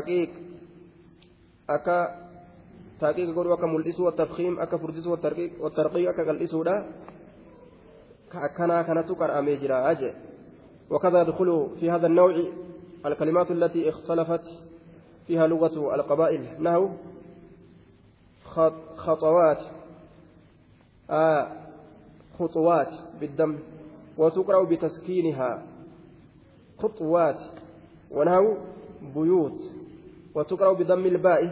حقيق أكا تحقيق قولوا أكا ملئسوا والتفخيم أكا فردسوا والترقيق أكا قلئسوا لا كأكنا كانت قرأمي جرا أجي. وكذا يدخل في هذا النوع الكلمات التي اختلفت فيها لغة القبائل. نحو خطوات. آه خطوات بالدم. وتقرأ بتسكينها. خطوات. ونحو بيوت. وتقرأ بضم الباء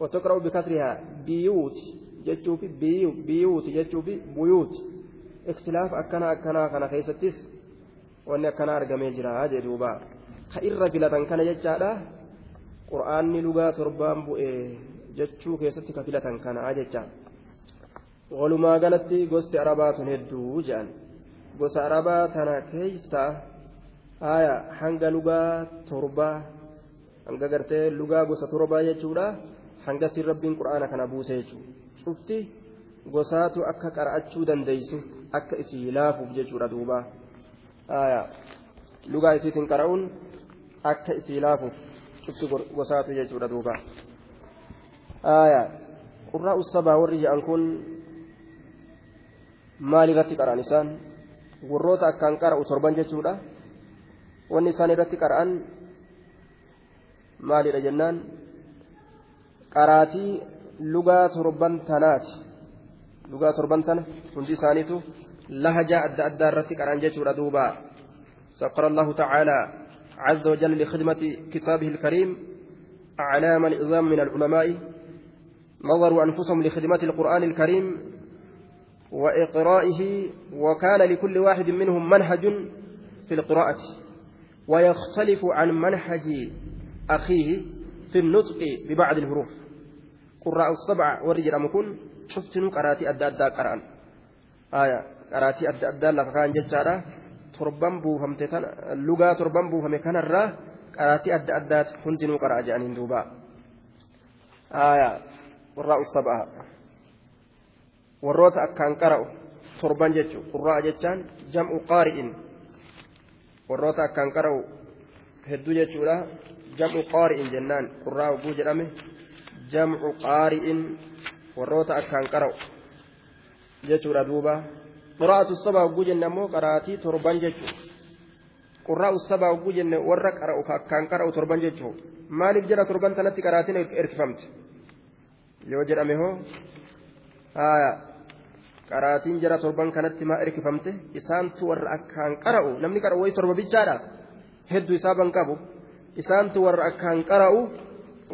وتقرأ بكسرها بيوت جتشوفي بيوت بيوت جتشوفي بيوت اختلاف أكنا أكنا كان كيستيس وأن أكنا أرقمي جرا جدوبا خير فلة كان qur'aanni lugaa torbaan bu'e jechuu keessatti ka filatan kana jecha walumaa galatti gosti arabaa tun hedduu jedhan gosa arabaa tana keeysa haya hanga lugaa torbaa hanga gartee lugaa gosa torbaa jechuudha hanga sin rabbiin qur'aana kana buuse jechuudha cufti gosaatu akka qara'achuu dandeeysu akka isii laafuuf jechuudha duuba lugaa isiitiin qara'uun akka isii laafuuf cufti gosaatu jechuudha duuba qurraa usabaa warri jedhan kun maal irratti qara'an isaan warroota akkaan qara'u torban jechuudha wanni isaan irratti qara'an maalidha jennaan? Qaraatii lugaa torban tanaati. Lugaa torban tana hundi isaaniitu lahajaa adda addaa irratti qara'an jechuudha duuba. سخر الله تعالى عز وجل لخدمة كتابه الكريم أعلام الإظام من العلماء نظروا أنفسهم لخدمة القرآن الكريم وإقرائه وكان لكل واحد منهم منهج في القراءة ويختلف عن منهج أخيه في النطق ببعض الحروف قراء السبع والرجل أمكن شفتنو قراتي أدى أدى قرآن آية قراتي أدى أدى لفكان ججارة تربان بوفمت اللغة تربان بوفم كان الرا قراتي أدى أدى هندنو قراء جانين دوبا آية قراء السبع warroota akkaan qara'u torban jechuun qurraa jechaan jam'u qaari'in warroota akkaan qara'u hedduu jechuudha jam'u qaari'in jennaan qurraa hogguu jedhame jam'u qaari'in warroota akkaan qara'u jechuudha duuba quraa'atu saba hogguu jenne ammoo qaraatii torban jechuudha qurraa'u saba hogguu jenne warra qara'u akkaan qara'u torban jechuudha maaliif jedha torban tanatti qaraatiin erkifamte yoo jedhame hoo haaya. qaraatiin jara torban kanatti maa erkifamte isaantu warra akkaan qara'u namni qara'u wayi torba bichaadha hedduu isaa ban qabu isaantu warra akkaan qara'u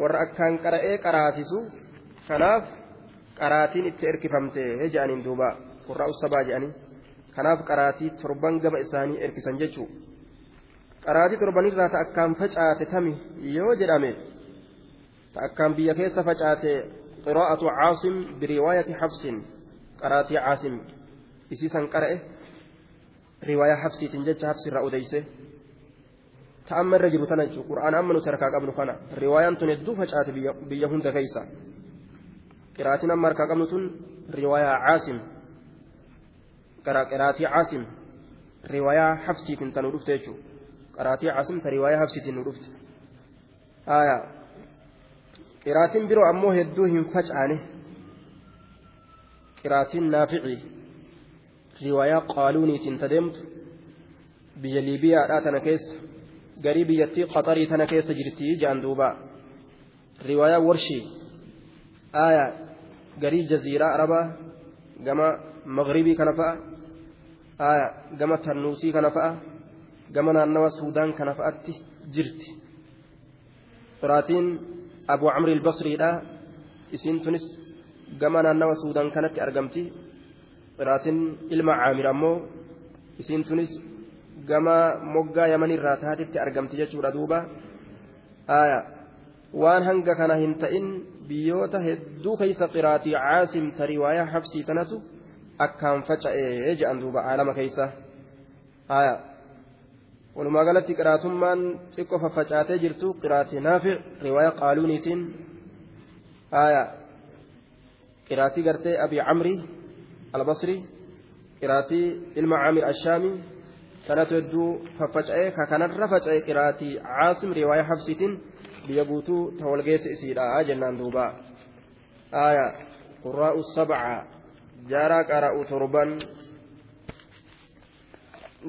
warra akkaan qara'ee qaraatisu kanaaf qaraatiin itti erkifamte jedhaniin duuba qurraa'u sabaa jedhanii kanaaf qaraatii torban gama isaanii erkisan jechuu qaraatii torbanirraa ta akkaan facaate tami yoo jedhame ta akkaan biyya keessa facaate qiraa'atu caasim biriwaayati xabsin qaraatii caasim isiisan qara'e riwaayaa habsiitiin jecha habsiirraa odeyse ta amma irra jiru tana jechuudha qura'aana amma nuti harkaa qabnu kana riwaayaan tun hedduu facaate biyya hunda keessa qiraatiin amma harkaa qabnu tun riwaayaa caasim qiraatii caasim riwaayaa habsiitiin ta nu dhufte jechuudha qiraatii caasim ta riwaayaa habsiitiin nu dhufte qiraatiin biroo ammoo hedduu hin facaane. qiraatiin naafici riwaayaa qaaluuniitiin tadeemtu biyya liibiyaadhaa tana keessa garii biyyattii qaxarii tana keessa jirti jedhan duuba riwaayaa warshii aayaa garii jaziiraa arabaa gama maghribii kana fa'a aayaa gama tannuusii kana fa'a gama naannawa suudaan kana fa'atti jirti qiraatiin abu camri ilbasriidha isiin tunis gama naannawa suudaan kanatti argamti qiraatiin ilma caamir ammoo isiin tunis gama moggaa yamanirraa taatetti argamti jechuudha duuba waan hanga kana hin ta'in biyyoota hedduu keeysa qiraatii caasim ta riwaayaa habsii tanatu akkaan faca'ee jedhan duuba aalama keeysa walumaa galatti qiraatummaan xiqqoo faffacaatee jirtu qiraatii naafic riwaayaa qaaluuniitiin qiraatii gartee abii camri albasri qiraatii ilma caamir ashaami kanatu hedduu faffaca'ee ka kanarra faca'e qiraatii caasim riwaayaa habsiitiin biyya guutuu ta walgeessa isiidha jennaan duuba aya qurraa'u sabca jaaraa qara'u torban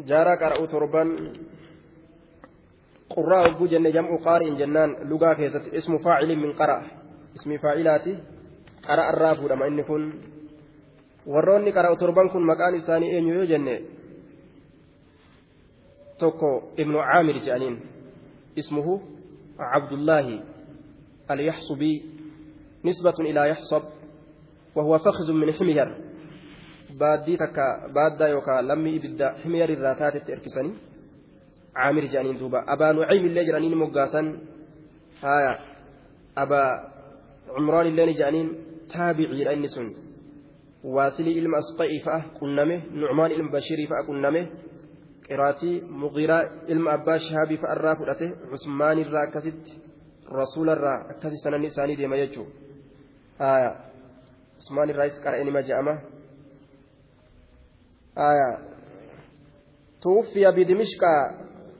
jaaraa qara'u torban qurraa hogguu jenne jam'u qaari'in jennaan lugaa keessatti ismu faacilin min qara ismi faacilaati qara irraa fuudhama inni kun warroonni qara'u torban kun maqaan isaanii eenyu yoo jenne tokko ibnu caamir jedhaniin ismuhu cabdullaahi alyaxsubii nisbatun ilaa yaxsab وهو فخذ من حمير. بادي تكا بادا يوكا لمي إبدا حمير الراتات تركسني عامر جانين دوبا. أبا نعيم اللي جرانين مقاسا. هايا. أبا عمران اللي جانين تابعي لأني سن. واصلي إلم أسقئي فأه كنمه نعمان إلم بشيري فأه كنمه qiraatii muqiraa ilma abbaa shahaabii fa'a irraa fudhate cusmaan irraa akkasitti rasuula irraa akkasi sananni isaanii deema jechuudha cusmaan irraas qara'ee nima je'ama توفي بدمشق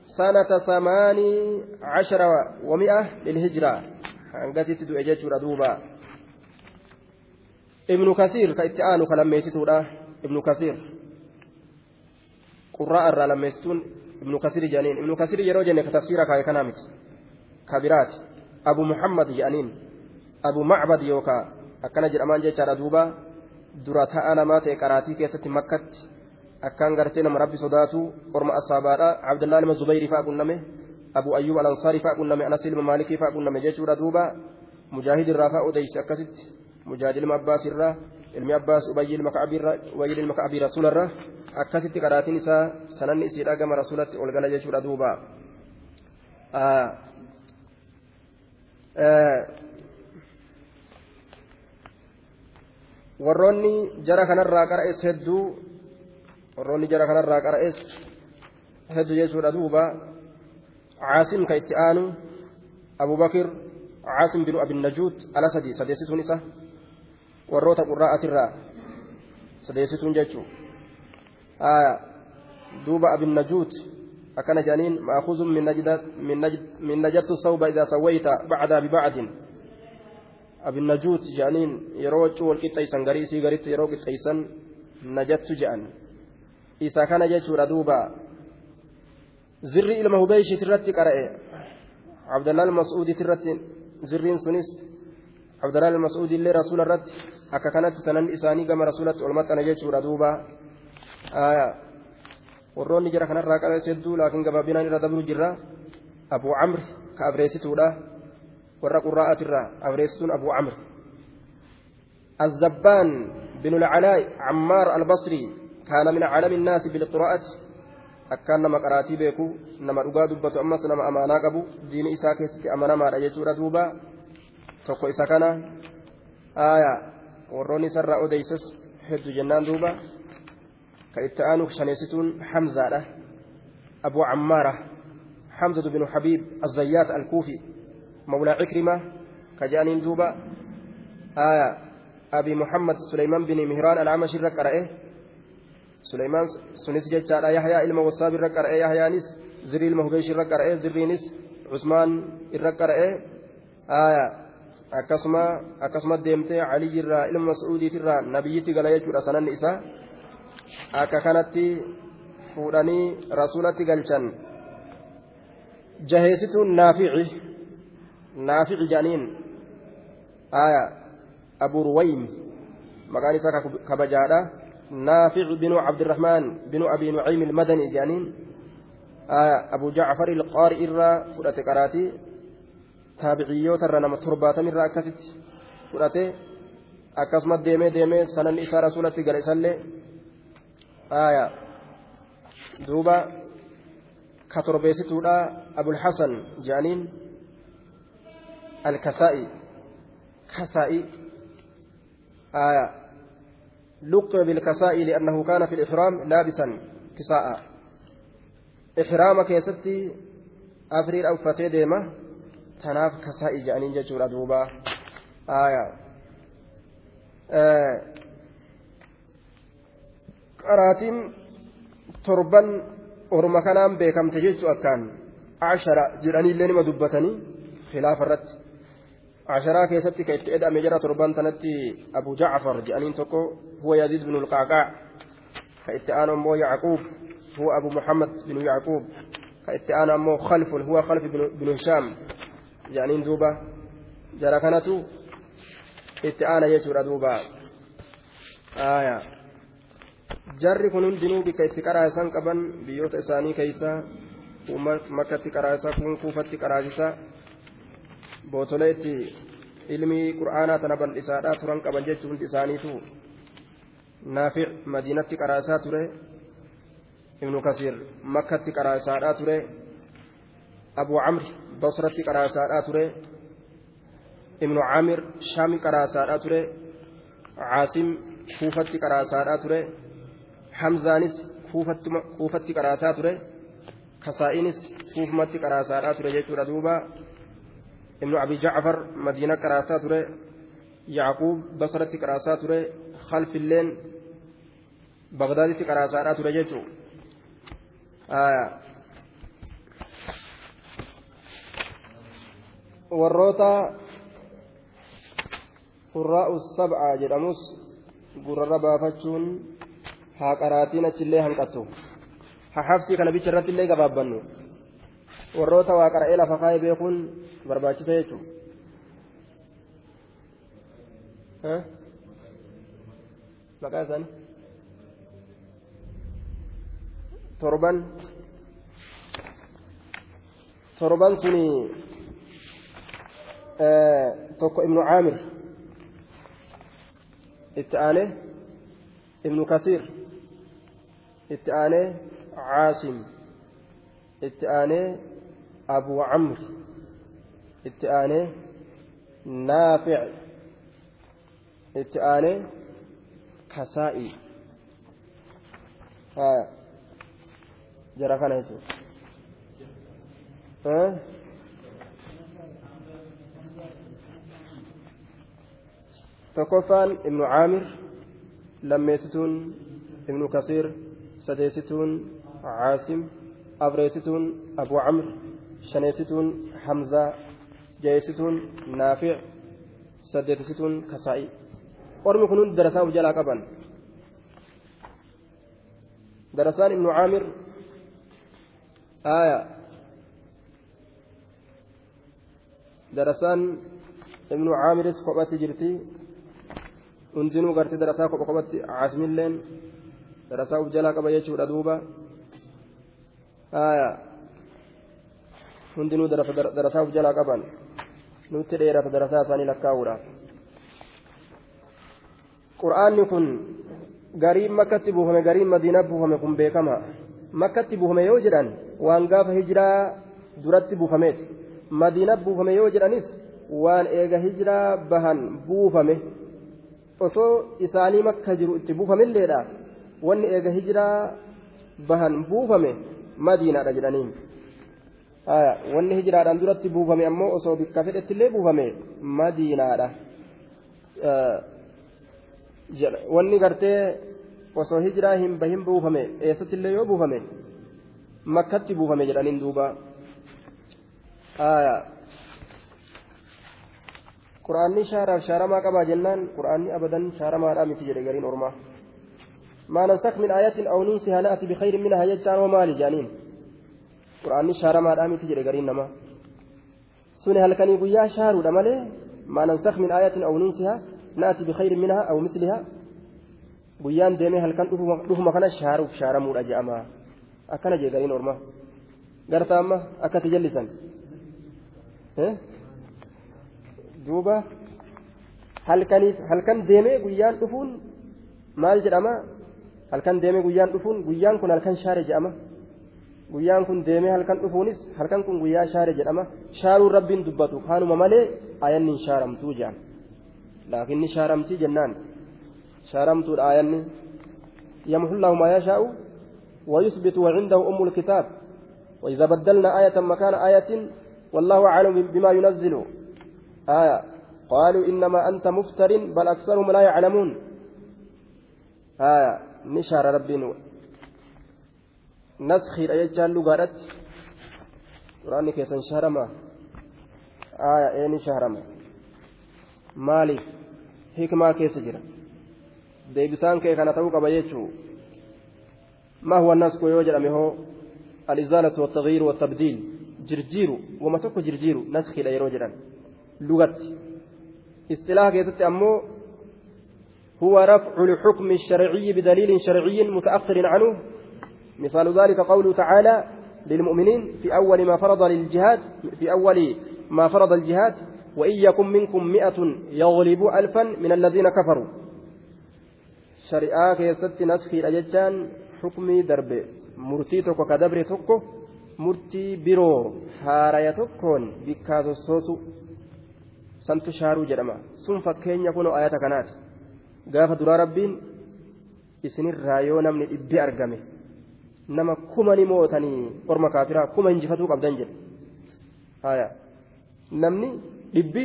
سنة ثماني عشر ومئة للهجرة هنقتت دو إجاج ردوبا ابن كثير كإتآن كلميتتو ابن كثير qurraa irraa lammeessituun ibnu kasiri jedhaniin ibnu kasiri yeroo jenne ka tafsiira kaa'e kanaa miti kabiraati abu muhammad jedhaniin abu macbad yookaa akkana jedhamaan jechaadha duuba dura ta'a namaa ta'e qaraatii keessatti makkatti akkaan gartee nama rabbi sodaatu orma asaabaadha abdullaa ilma zubayrii fa'a qunname abu ayyub alansaarii fa'a qunname anas ilma maalikii fa'a qunname jechuudha duuba mujaahid irraa fa'a odeyse akkasitti mujaahid ilma abbaas irraa ilmi abbaas ubayyi ilma ka'abii rasuularraa akkasitti qaraatiin isaa sananni isiidha gama rasulatti ol gala jechuudha duuba warroonni jara kanarraa qara'es hedduu warroonni jara kanarraa qara'es hedduu jechuudha duuba caasim ka itti aanu abubakir caasim binu abinnajuut ala sadii sadeessituun isa warroota qurraa'atirraa sadeessituun jechuu آية دوب أبي النجوت. أكن جانين مأخوذ من نجد من نجد من نجدت الثوب إذا سويت بعد ببعد أبي النجوت جانين يروج والقطيسن غريسي غريت يرو قطيسن نجدت جان. إذا كان جيتشورا دوبا. زري إلما هبيش ترتي قرأ عبد الله المسعودي ترتي زرين سنس عبد الله المسعودي اللي رسول الرد. akka kanatti sanan isaanii gama rasuulatti ol maxxana jechuudha duuba warroonni jira kanarraa qabeessa hedduu laakiin gabaabinaan irra dabru jirra abuu camri ka abreessituudha warra qurraa'atirraa abreessituun abuu camri الزبان بن العلاء عمار البصري كان من عالم الناس بالقراءة نما قراتي بيكو نما رقا دبتو أمس نما أمانا قبو دين إساء كيستي أمانا ما رأيتو دوبا tokko isa kana aya warroonni isarraa odeyses hedduu jennaan duuba كإتآن شنيستون حمزة أبو عمارة حمزة بن حبيب الزيات الكوفي مولى عكرمة كجانين دوبا آية أبي محمد سليمان بن مهران العمش الركرة سليمان سنس جتشارا يحيى إلما وصاب الركرة يحيى نس زري المهبيش الركرة زري نس عثمان الركرة آية akkasuma akkasuma deemtee calii irraa ilma mas'uudiitirraa nabiyyitti gala jechuudha sananni isaa. Akka kanatti fuudhanii rasuulatti galchan. Jaheessituun naafici. Naafici jedhaniin aya abu ruwaym. Maqaan isaa kabajaadha. Naafic binu cabdirahmaan binu abi nucaym ilmadani jedhaniin aya abu jacfar ilqaari irraa fudhate qaraatii taabiciyyoota irra nama torbaatam irraa akkasitti fudhate. Akkasumas deemee deemee sananni isaa rasuulatti gala isallee آية دوبا كتربيستودا أبو الحسن جانين الكسائي. كسائي. آية لقب بالكسائي لأنه كان في الإحرام لابسا. كساء. إحرام كيستي أفرير أو فتي ديمة. تناف كسائي جانين ججورا دوبا آية. آه qaraatiin torban orma kanaan beekamte jechuu akkaan ashara jedhaniillee nima dubbatanii خلاف الرد عشرة كيستي كيت إدأم جرى تربان تنتي أبو جعفر جانين توكو هو يزيد بن القعقاع كيت أنا مو يعقوب هو أبو محمد بن يعقوب كيت أنا مو خلف هو خلف بن هشام جانين دوبا جرى كانتو كيت أنا يجور دوبا آية jarri kun hundinuu bika itti qaraasan qaban biyyoota isaanii keeysa makkatti qaraasa kun kuufatti qaraasisa bootolee itti ilmii qur'aanaa tana bal'isaadhaa turan qaban jechuun hundi isaaniitu naafic madiinatti qaraasaa ture ibnu kasiir makkatti qaraasaadhaa ture abu camri basratti qaraasaadhaa ture ibnu caamir shaami qaraasaadhaa ture caasim kuufatti qaraasaadhaa ture hamzaanis kuufatti qaraasaa ture. Kasaa'inis kuufumatti qaraasaadhaa ture jechuudha duuba. Ibnu abi jacfar madiina qaraasaa ture. Yacquub basratti qaraasaa ture. Khalfilleen bagdaaditti qaraasaadhaa ture jechuu. Warroota qurraa'u sab'a jedhamus gurrarra baafachuun haa qaraatiin achillee hanqattu haa habsii kana bicha irratti illee gabaabbannu warroota waa qara'ee lafa kaa'ee beekuun barbaachisa jechuudha maqaa isaanii torban torban suni tokko ibnu caamir itti aanee ibnu kasiir itti aanee caasim itti aanee abu camr itti aanee naafic itti aanee kasaa'i jara kana jechuudha tokkoffaan ibnu caamir lammeessituun ibnu kasiir afreessituun abu camr shaneessituun hamzaa jaheessituun naafic saddeessituun kasaa'i ormi kun hundi darasaa uf jalaa qaban darasaan ibnu caamir aya darasaan ibnu caamiris kophatti jirti hundinuu gartee darasaa kopha kophatti caasimilleen darasaa uf jalaa qaba jechuudha duuba aya hundinuu darasaa uf jalaa qaban nutti dheerata darasaa isaanii lakkaa'uudhaaf qur'aanni kun gariin makkatti buufame gariin madiinaa buufame kun beekama makkatti buufame yoo jedhan waan gaafa hijiraa duratti buufameeti madiina buufame yoo jedhanis waan eega hijiraa bahan buufame osoo isaanii makka jiru itti buufamilleedha wanni eega hijiraa bahan buufame madiinaadha jedhaniin wanni hijiraadhaan duratti buufame ammoo osoo bikka fedhettillee buufame madiinaadha wanni gartee osoo hijiraa hin bahin buufame eessattillee yoo buufame makkatti buufame jedhaniin duuba quraanni shaaraaf shaaramaa qabaa jennaan quraanni abadan shaaramaadhaa miti jedhe gariin ormaa ما ننسخ من آية أو ننسها نأتي بخير منها يجعل ومال جانين قرآن شارة ما رامي تجري قرين نما سنة هل كان يقول يا شهر ما ننسخ من آية أو ننسها نأتي بخير منها أو مثلها guyyaan deemee halkan dhufuma kana shaaruuf shaaramuudha je'ama akkana jee gariin ormaa garta amma akkati jallisan duuba halkaniif halkan deemee guyyaan dhufuun maal jedhama halkan deemee guyyaan dhufuun guyyaan kun halkan shaare jedhama guyyaan kun deemee halkan dhufuunis halkan kun guyyaa shaare jedhama shaaruun rabbiin dubbatu kaanuma malee ayanni hin shaaramtuu jedhan laakiin ni shaaramtii jennaan شارمت الآية يمحو الله ما يشاء ويثبت وعنده أم الكتاب وإذا بدلنا آية مكان آية والله أعلم بما ينزل آية قالوا إنما أنت مفتر بل أكثرهم لا يعلمون آية نشار ربي نسخي الآية جال لغارت قرآن كيسان aya eeni shaharama maaliif hikmaa keessa jira deebisaan kee kana ta'uu qaba jechuu ما هو الناس كو يوجد الإزالة والتغيير والتبديل. جرجيرو. وما تكو جرجيرو. نسخي لا يروجدان لغة اصطلاح كيست أمو هو رفع الحكم الشرعي بدليل شرعي متأخر عنه. مثال ذلك قوله تعالى للمؤمنين في أول ما فرض للجهاد في أول ما فرض الجهاد وإن يكن منكم مئة يغلب ألفا من الذين كفروا. شريعة نسخي حكمي درب. مرتي برو. جرما. يكون gaafa duraa rabbiin isinirraa yoo namni dhibbi argame nama kuma ni mootanii orma kaafiraa kuma injifatuu qabdan jedhe namni dhibbi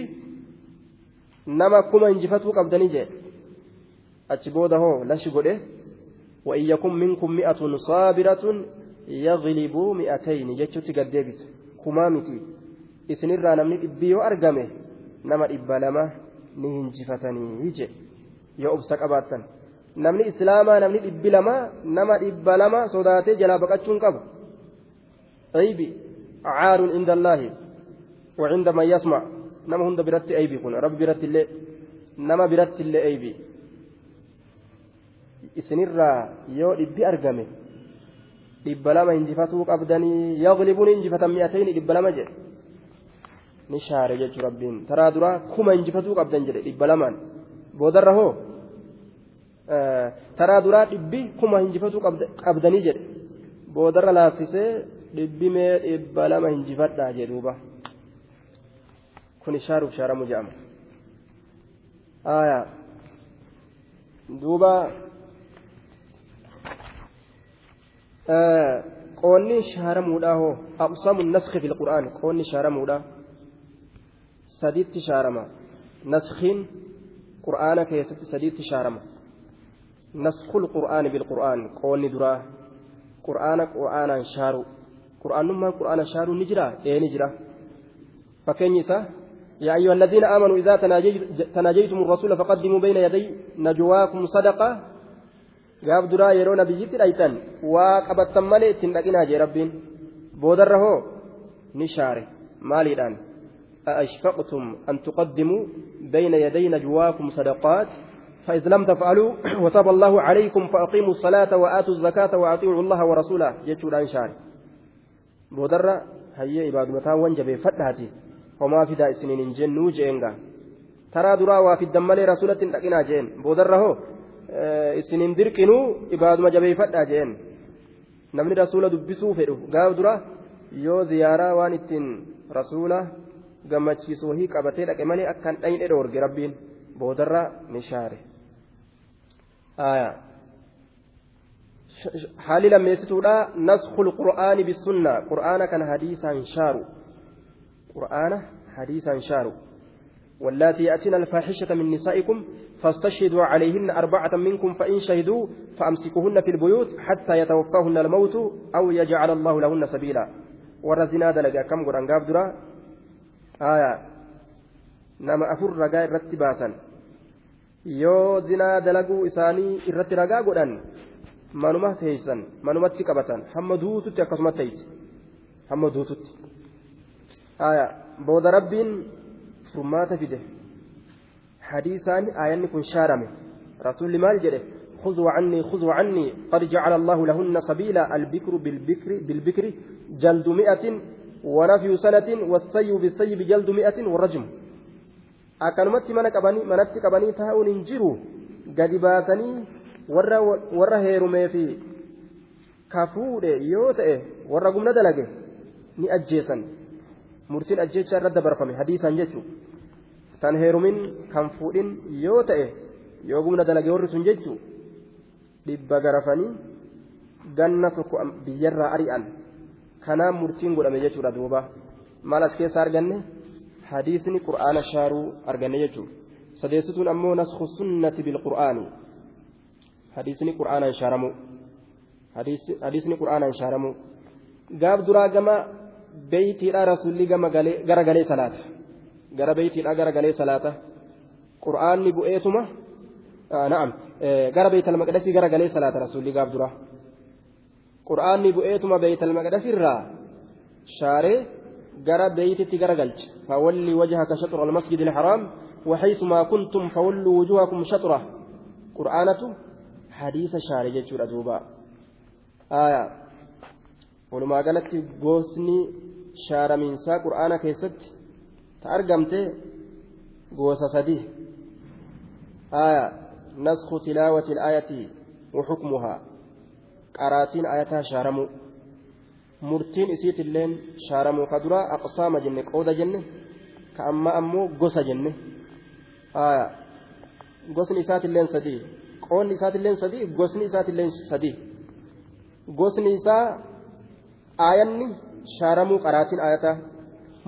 nama kuma injifatuu qabdanii jedhe achi booda hoo lashi godhe وإن يكن منكم مئة صابرة يغلبوا مئتين جتشوتي قد ديبس كمامتي إسنرى نمني إبيو أرقمه نما إبا لما نهنجفتني يجي yoo obsa qabaattan namni islaamaa namni dhibbi lama nama dhibba lama sodaatee jalaa baqachuun qabu aybi caarun inda allaahi وعند من يسمع نما هند برت أيبي كن رب برت اللي نما برت اللي أيبي isinirraa yoo dhibbi argame dhibba lama injifatuu qabdanii yaglibuun injifatan mi'atayni dhibba lama jedhe ni shaare jechuu rabbiin taraa duraa kuma injifatuu qabdan jedhe dhibba lamaan boodarra hoo taraa duraa dhibbi kuma hinjifatu qabdanii jedhe boodarra laaffisee dhibbi mee dhibba lama hinjifadhaa jedhuuba kun ishaaruuf shaaramu jedhama aayaa duuba qoonni shaaramuudha hoo aqsamu naskhi fi lqur'aan qoonni shaaramuudha sadiitti shaarama naskhiin qur'aana keessatti sadiitti shaarama qur'aani bilqur'aan qoonni duraa qur'aana qur'aanaan shaaru qur'aanummaan qur'aana shaaruu ni jira ee ni jira fakkeenyi isaa يا أيها الذين آمنوا إذا تناجيتم الرسول فقدموا بين يدي نجواكم صدقة gaaf duraa yeroo nabiyyitti dhaytan waa qabattan malee ittiin dhaqinaa jee rabbiin boodarra hoo أأشفقتم أن تقدموا بين يدي نجواكم صدقات فإذ لم تفعلوا وتاب الله عليكم فأقيموا الصلاة وآتوا الزكاة وأطيعوا الله ورسوله جتشوا شار بودر هيا عباد متى وانجب فتحتي وما في دا سنين جنو جينغا ترى درا وفي الدمال رسولة لكنا جين بودر هو isinin dirqinuu ibaaduma jabeeffadhaa jeen namni rasuula dubbisuu fedhu gaaf dura yoo ziyaaraa waan ittiin rasuula gammachiisu wahii qabatee dhaqe malee akkan dhayne dhoorge rabbiin boodarra ni shaare haalli lammeessituudha naskhul qur'aani bisunna qur'aana kana hadiisaan shaaru qur'aana hadiisaan shaaru واللاتي يأتين الفاحشة من نسائكم فاستشهدوا عليهن أربعة منكم فإن شهدوا فأمسكوهن في البيوت حتى يتوفاهن الموت أو يجعل الله لهن سبيلا. ورزنا دلقا كم قرآن قابدرا؟ آية. نما أفر رقاء الرتباسا yoo zinaa dalaguu isaanii irratti ragaa godhan manuma teeysan manumatti qabatan hamma duututti akkasuma teeyse hamma duututti booda rabbiin furmaata fide hadiisaan aayanni kun shaarame rasuulli maal jedhe خذوا عني خذوا عني قد جعل الله لهن سبيلا البكر بالبكر بالبكر جلد مئة ونفي سنة والسيب بالسيب جلد مئة والرجم akkanumatti manatti qabanii taa'uun hin jiru. Gadi baasanii warra heerumee fi kafuudhe yoo ta'e warra gumna dalage ni ajjeesan. Murtiin ajjeechaa irratti dabarfame hadiisaan jechuun. Tan heerumin kan fuudhin yoo ta'e yoo gumna dalage warri sun jechuun dhibba garafanii ganna tokko biyyarraa ari'an. Kanaan murtiin godhame jechuudha duuba. Maal as keessa arganne. Hadiisni qur'aana shaaruu arganne jechuudha. Sadeessituun ammoo nasku sunnati bilqur'aani hadiisni qur'aanaan shaaramu hadiisni qur'aanaan shaaramu gaaf duraa gama beeytiidha rasuulli gara galee salaata. Gara beeytiidha gara galee salaata. Qur'aanni bu'eetuma? Na'am. Gara beeytal maqdasii gara galee salaata rasuulli gaaf dura qur'aanni bu'eetuma beeytal maqdasirraa? Shaaree gara beeytitti gara galche. Fawalli wajhaka shaxra almasjid alxaraam وحيث ما كنتم فولوا وجوهكم شطرة قرآنة حديث شارع جتشورا دوبا آية ولما قالت قوسني شارع من سا قرآن كيست تأرقمت قوس سدي آية نسخ تلاوة الآية وحكمها قراتين آياتها شارموا murtiin isiit illeen shaaramuu ka duraa aqsaama jenne qooda jenne ka amma ammoo gosa jenne gosni isaatilleen sadii qoonni isaatilleen sadii gosni isaatilleen sadii gosni isaa aayanni shaaramuu qaraatiin ayataa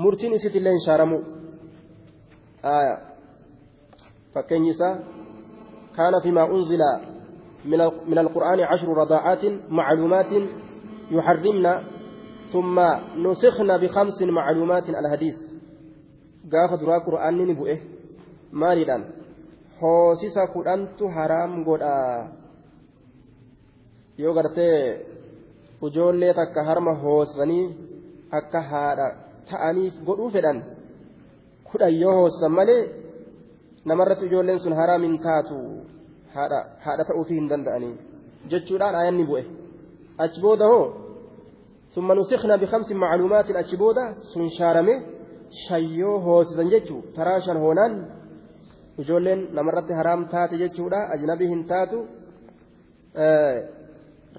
murtiin isiitilleen shaaramuu fakkeenyi isaa kaana fimaa unzila من القرآن عشر رضاعات معلومات يحرمن ثم نسخن بخمس معلومات الحديث قاف درا قرآن نبؤه maaliidhaan hoosisa kudhantu haraam godha yoo gartee ijoollee takka harma hoosanii akka haadha ta'aniif godhuu fedhan kudhan yoo hoosisan malee namarratti ijoolleen sun haraam hin taatu haadha ta'uufii hin danda'anii jechuudhaan ayanni bu'e achi booda hoo ثم نسخنا بخمس معلومات أجبودا سنشارمه شيو هوسزن جتشو تراشن هونان ijoolleen namarratti haraam taate jechuudha ajnabii hin taatu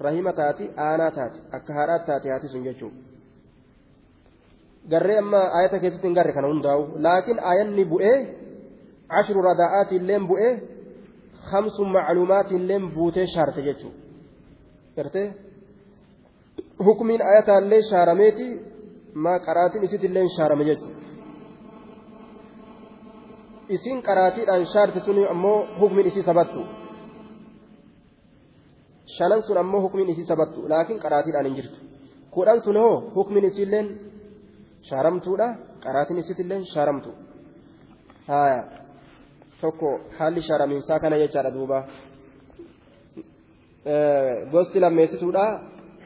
rahima taati aanaa taati akka haadhaat taate haati sun jechuudha garree amma ayata keessatti hin garre kana hundaa'u laakiin ayanni bu'ee ashru radaa'aati illeen bu'ee hamsu macluumaati illeen buutee shaarte jechuudha gartee hukumiin ayataallee shaarameeti maa qaraatiin isitti illeen shaarame jechuudha. isiin qaraatiidhaan shaarte sun ammoo hukmiin isii sabattu shanan sun ammoo hukmiin isii sabattu laakiin qaraatiidhaan hin jirtu kudhan sun hoo hukmiin isiilleen shaaramtuudha qaraatiin isiitilleen shaaramtu haya tokko haalli shaaramiinsaa kana jechaadha duuba gosti lammeessituudha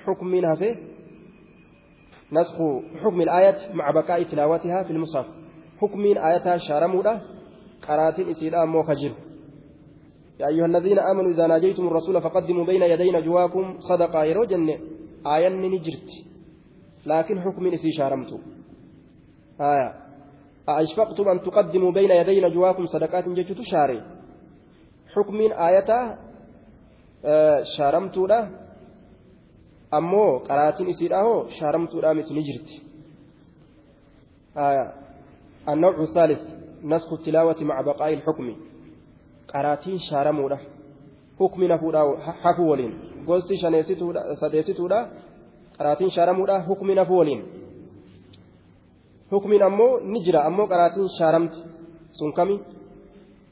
hukmiin hafe نسخ حكم الآية مع بقاء تلاوتها في المصحف. حكم آياتها شارمودا قراتين إسيلا أمو خجر يا أيها الذين آمنوا إذا ناجيتم الرسول فقدموا بين يدي نجواكم صدقة يروجن آية نجرت لكن حكم إسي شارمت آية. أأشفقتم أن تقدموا بين يدي نجواكم صدقات جتت شاري حكم آية آه شارمت له ammoo qaraatiin isiidha hoo shaaramtuudha miti ni jirti. النوع الثالث نسخ التلاوة مع بقاء الحكم قراتين شارمودا حكم نفودا حفو ولين قلت شنيستودا سديستودا قراتين شارمودا حكم نفو ولين حكم أمو نجرى أمو قراتين شارمت سنكمي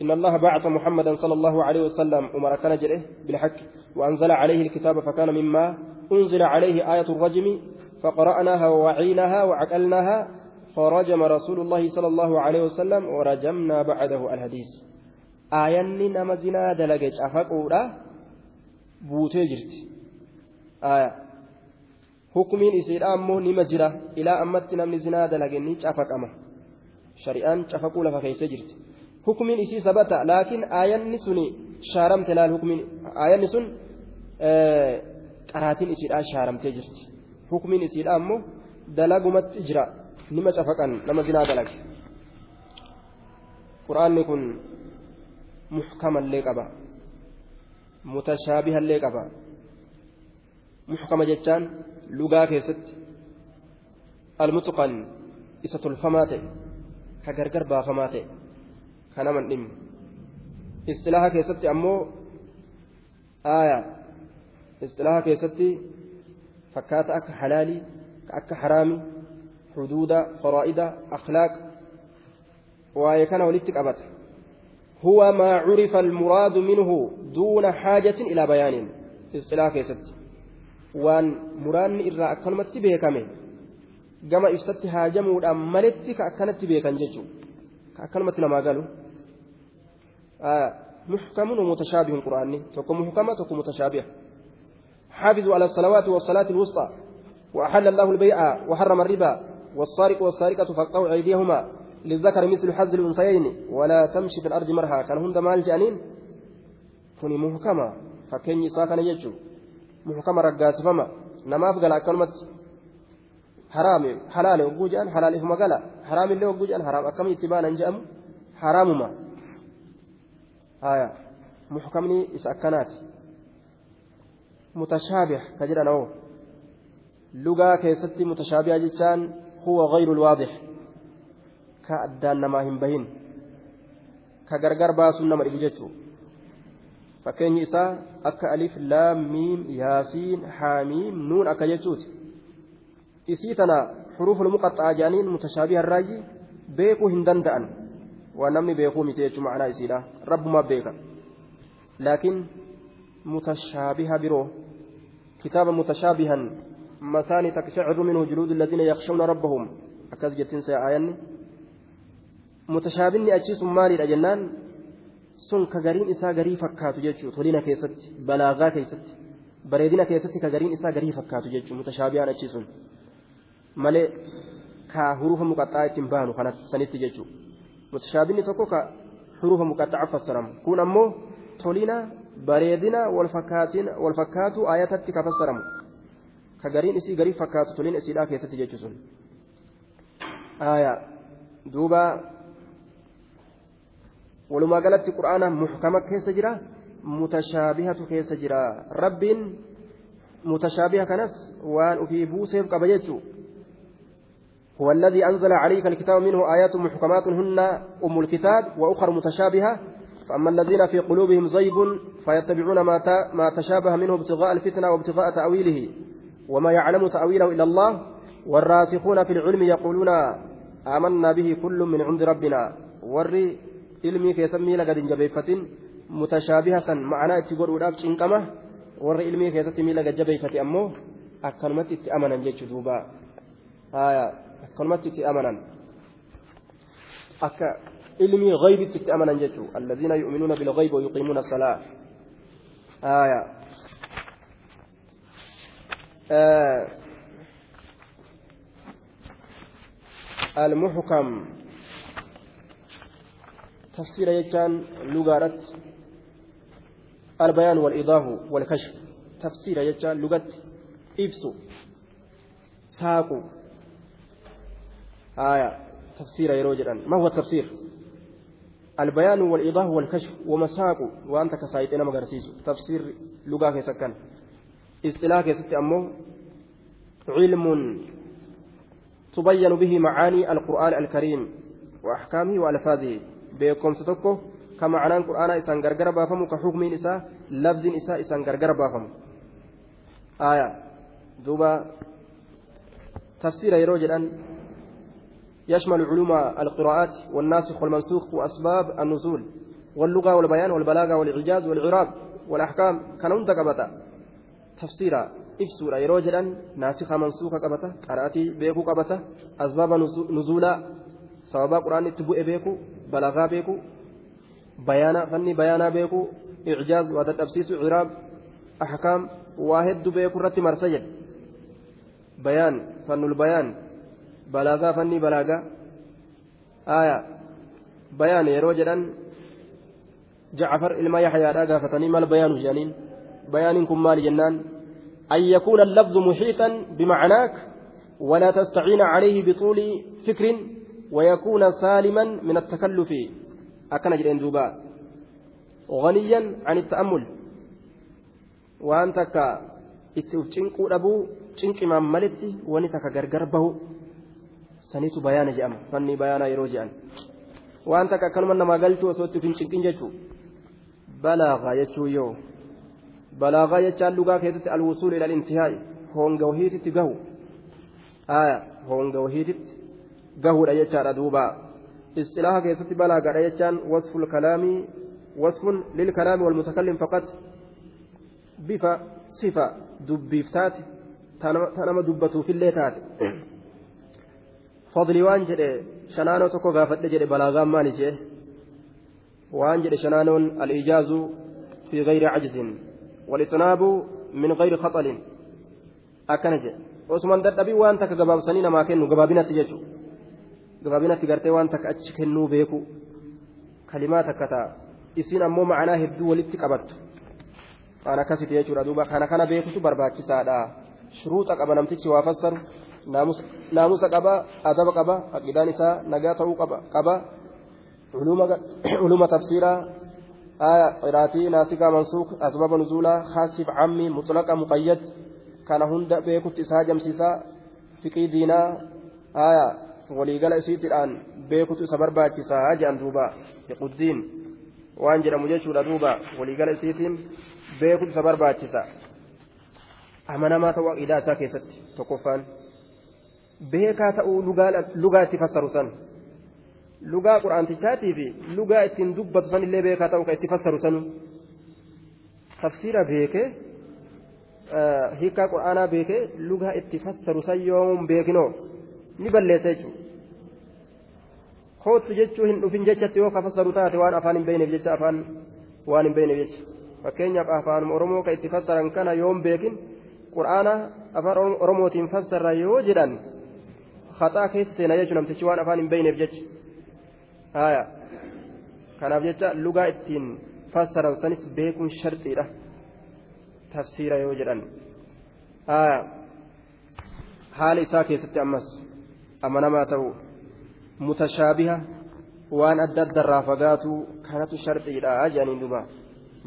إن الله بعث محمدا صلى الله عليه وسلم أمر كان بالحق وأنزل عليه الكتاب فكان مما أنزل عليه آية الرجم فقرأناها ووعيناها وعقلناها فرجم رسول الله صلى الله عليه وسلم ورجمنا بعده الحديث. آياني نما زنا دلقج أفقودا بوتي جرت. آية. حكمين إسير أمه نما إلى أمت نمني زنا دلقني أفق أما. شريان أفقوا لفا كيس جرت. حكمين إسي ثبت لكن آياني سني شارمت لا الحكمين آياني سن آه qaraatiin isiidhaa shaaramtee jirti. Hukumiin isiidhaa ammoo dalagumatti jira. Nima cafaqan nama zinaa dalage. Quraanni kun muxkamallee qaba. Mutashaabihallee qaba. Muxkama jechaan lugaa keessatti almutqan isa tolfamaa ta'e ka gargar baafamaa ta'e ka naman dhimne istilaaha keessatti ammoo aayaa istilaaha keessatti fakkaata akka halaalii ka akka haraami xuduuda faraa'ida akhlaaq waa'ee kana walitti qabata huwa maa curifa almuraadu minhu duuna xaajatin ilaa bayaanin istilaaha keessatti waan muraanni irraa akkanumatti beekame gama ibsatti haajamuudhaan maletti ka akkanatti beekan jechuudha akkanumatti namaa galu محكم ومتشابه القرآن تكون محكمة تكون متشابهة حافظوا على الصلوات والصلاة الوسطى وأحل الله البيع وحرم الربا والسارق والسارقة فقطعوا أيديهما للذكر مثل حظ الأنثيين. ولا تمشي في الأرض مرها كان هند مال جانين كوني محكمة فكيني ساكن يجو. محكمة رقاسفما نماف قال أكلمت حرام حلال وجوجان حلال فما قال. حرام اللي وجوجان حرام. أكم يتبانا جام حرام آية. محكمني متشابه كجرا نو لغة كيستي متشابهة جتان هو غير الواضح كأدان نما هم بهين كغرغر باسو نما إبجتو akka alif laam miim yaasiin haamiim nuun akka jechuuti isii tana xuruuful muqaxxaa jedhaniin mutashaabiha irraayi beekuu hin danda'an waan namni beekuu miti jechuu macnaa isiidha rabbumaa beeka laakiin mutashaabiha biroo alladhiina yakhshawna rabbahum akkas jettiin sa aayanni mutashaabinni achii sun maaliidha jennaan sun ka gariin isaa garii fakkaatu jechuudha tolina keessatti balaagaa keessatti bareedina keessatti ka gariin isaa garii fakkaatu jechuudha mutashaabihaan achii sun malee ka hurufa muqaxxaa ittiin baanu kanatti sanitti jechuudha mutashaabinni tokko ka hurufa muqaxxaa fassaramu kun ammoo tolina bareedina wal fakkaatu ayatatti ka fassaramu ka gariin isii garii fakkaatu tolina isiidhaa keessatti jechuudha sun duuba. walumaa galatti qur'aana muhkama keessa jira mutashaabihatu keessa jira rabbiin mutashaabiha kanas waan ufii buuseef qaba jechuu هو الذي أنزل عليك الكتاب منه آيات محكمات هن أم الكتاب وأخر متشابهة فأما الذين في قلوبهم زيغ فيتبعون ما ما تشابه منه ابتغاء الفتنة وابتغاء تأويله وما يعلم تأويله إلا الله والراسخون في العلم يقولون آمنا به كل من عند ربنا ور ilmii keessan miila gadi hin jabeeffatin mutashaabiha san ma'anaa itti godhuudhaaf cinqama warra ilmii keessatti miila gad jabeeffate ammoo akkanumatti itti amanan jechuu ilmii itti amanan jechuu الذين يؤمنون بالغيب ويقيمون الصلاة. آية. آه. المحكم. تفسير يجان لغارت البيان والإيضاح والكشف. تفسير يجان لغت إبسو ساقو آية. تفسير يروجرا ما هو التفسير؟ البيان والإيضاح والكشف ومساق وأنت كسايتنا مغرسيس تفسير لغة سكن اصطلاح ست أمه علم تبين به معاني القرآن الكريم وأحكامه وألفاظه ka macnaan qur'aanaa isaan gargara baafamu ka xukmiin isaa labziin isaa isaan gargara baafamu aya duuba tafsiira yeroo jedhan يشمل علوم القراءات والناسخ والمنسوخ وأسباب النزول واللغة والبيان والبلاغة والإعجاز والعراب والأحكام. كان هند قبطة تفسيرا. إفسورا يروجلا ناسخة منسوخة قبطة قرأتي بيكو قبطة أسباب نزولا. سبب قرآن تبوء بيكو. bayaana fanni bayaanaa beeku icjaaz waa dadhabsiisu ciraab ahkaam waa hedduu beeku irratti marsa jedhe bayaan fannul bayaan balaagaa fanni balaagaa aya bayaan yeroo jedhan jacfar ilma yaxyaadhaa gaafatanii mal bayaanu jedhaniin bayaaniin kun maali jennaan أن يكون اللفظ محيطا بمعناك ولا تستعين عليه بطول فكر ويكون سالما من التكلف أكن جرين دوبا غنيا عن التأمل وأنت كا ittiif cinquu dhabuu cinqimaan malitti wani takka gargar bahu sanitu bayaana jedhama fanni bayaanaa yeroo jedhan waan takka akkanuma namaa galchuu osoo itti hin cinqin jechuu balaagaa jechuu yoo balaagaa jechaan lugaa keessatti alwusuul ila intihaa'i honga wahiititti gahu honga wahiititti gahuudha jechaadha duuba istilaaha keessatti balaagaadha jechaan wasful kalaamii wasfun lilkalaami walmutakallim faqat bifa sifa dubbiif taate ta nama dubbatuufillee taate fadli waan jedhe shanaanoo tokko gaafadhe jedhe balaagaan maali jee waan jedhe shanaanoon al-ijaazu fi gayri cajzin walitnaabu min gayri khaxalin akkana jedhe osuman dadhabii waan takka gabaabsanii namaa kennu gabaabinatti jechuudha gabaabinatti gartee waan takka achi kennuu beeku kalimaa takka ta'a isiin ammoo ma'anaa hedduu walitti qabattu waan akkasiti jechuudha duuba kana kana beekutu barbaachisaadha shuruuxa qaba namtichi waa fassaru naamusa qaba adaba qaba aqidaan isaa nagaa ta'uu qaba علوم تفسيرا آية قراتي ناسكا منسوخ أسباب نزولا خاصف عمي مطلقة مقيد كان هند بيكت إسها جمسيسا فقي دينا آية وليقال إسيت الآن بيكت إسها برباكسا هاجان دوبا يقدين jedhamu jechuudha duuba waliigala isiitiin beekutu isa barbaachisa amanamaa ta'uu aqiidaa isaa keessatti tokkoffaan beekaa ta'uu lugaa itti fassaru san lugaa quraantichaatii fi lugaa ittiin dubbatu san illee beekaa ta'uu kan itti fassaru sanu tafsiira beekee hiikaa quraanaa beekee lugaa itti fassaru san yoom beekinoo ni balleessa jechuudha. kootu jechuu hin dhufin jechatti yoo kafassaru taate waan afaan hin beekneef jecha afaan waan hin beekneef jecha fakkeenyaaf afaan oromoo ka itti fassaran kana yoon beekin qur'aana afaan oromootiin fassarra yoo jedhan haxaa keessa seenaa jechuun namtichi waan afaan hin beeyneef jecha haya kanaaf jecha lugaa ittiin fassaran sanis beekuun sharxiidha tafsiira yoo jedhan. Haya haala isaa keessatti ammas amanamaa ta'u mutashaabiha waan adda addarraa fagaatu kanatu sharxiidha jedhaniin duba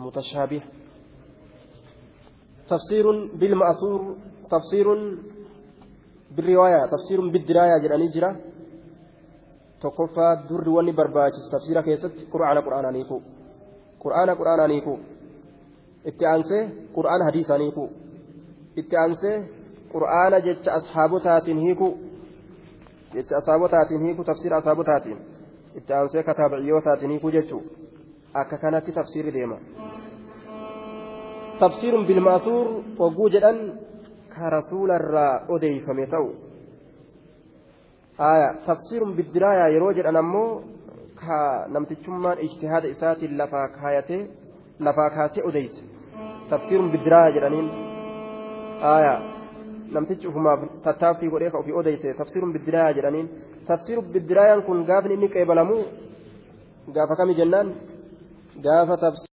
mutashaabiha tafsiirun bilma'asuur tafsiirun بالرواية تفسير بالدراية جراني جرا تقفى در وني برباج تفسير كيست قرآن قرآن نيكو قرآن قرآن نيكو اتعنسي قرآن حديث نيكو اتعنسي قرآن جتش أصحابتات هيكو asaabotaatiin hiiku tafsiira asaabotaatiin itti aansee kataabiciyootaatiin hiiku jechuu akka kanatti tafsiirri deema tafsiirun bilmaasuur ogguu jedhan ka rasuularraa odeeyfame ta'u. Aya tafsiirun biddiraayaa yeroo jedhan ammoo ka namtichummaan ijtihaada isaatiin lafaa kaayatee lafaa kaasee odeyse. Tafsiirun biddiraayaa jedhaniin. Namtichi ufumaaf tattaaffii godhee ka ofii odeyse tafsiruun biddiraaya jedhaniin. Tafsiru biddiraayaan kun gaafni inni qeebalamu gaafa kami jennaan? Gaafa